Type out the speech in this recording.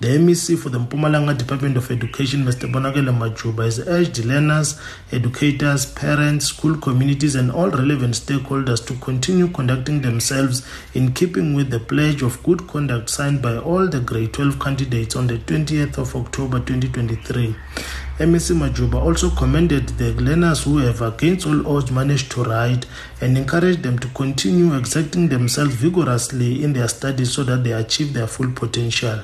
The MEC for the Mpumalanga Department of Education, Mr. Bonakele Majuba, has urged learners, educators, parents, school communities, and all relevant stakeholders to continue conducting themselves in keeping with the pledge of good conduct signed by all the grade 12 candidates on the 20th of October 2023. MEC Majuba also commended the learners who have against all odds managed to write and encouraged them to continue exerting themselves vigorously in their studies so that they achieve their full potential.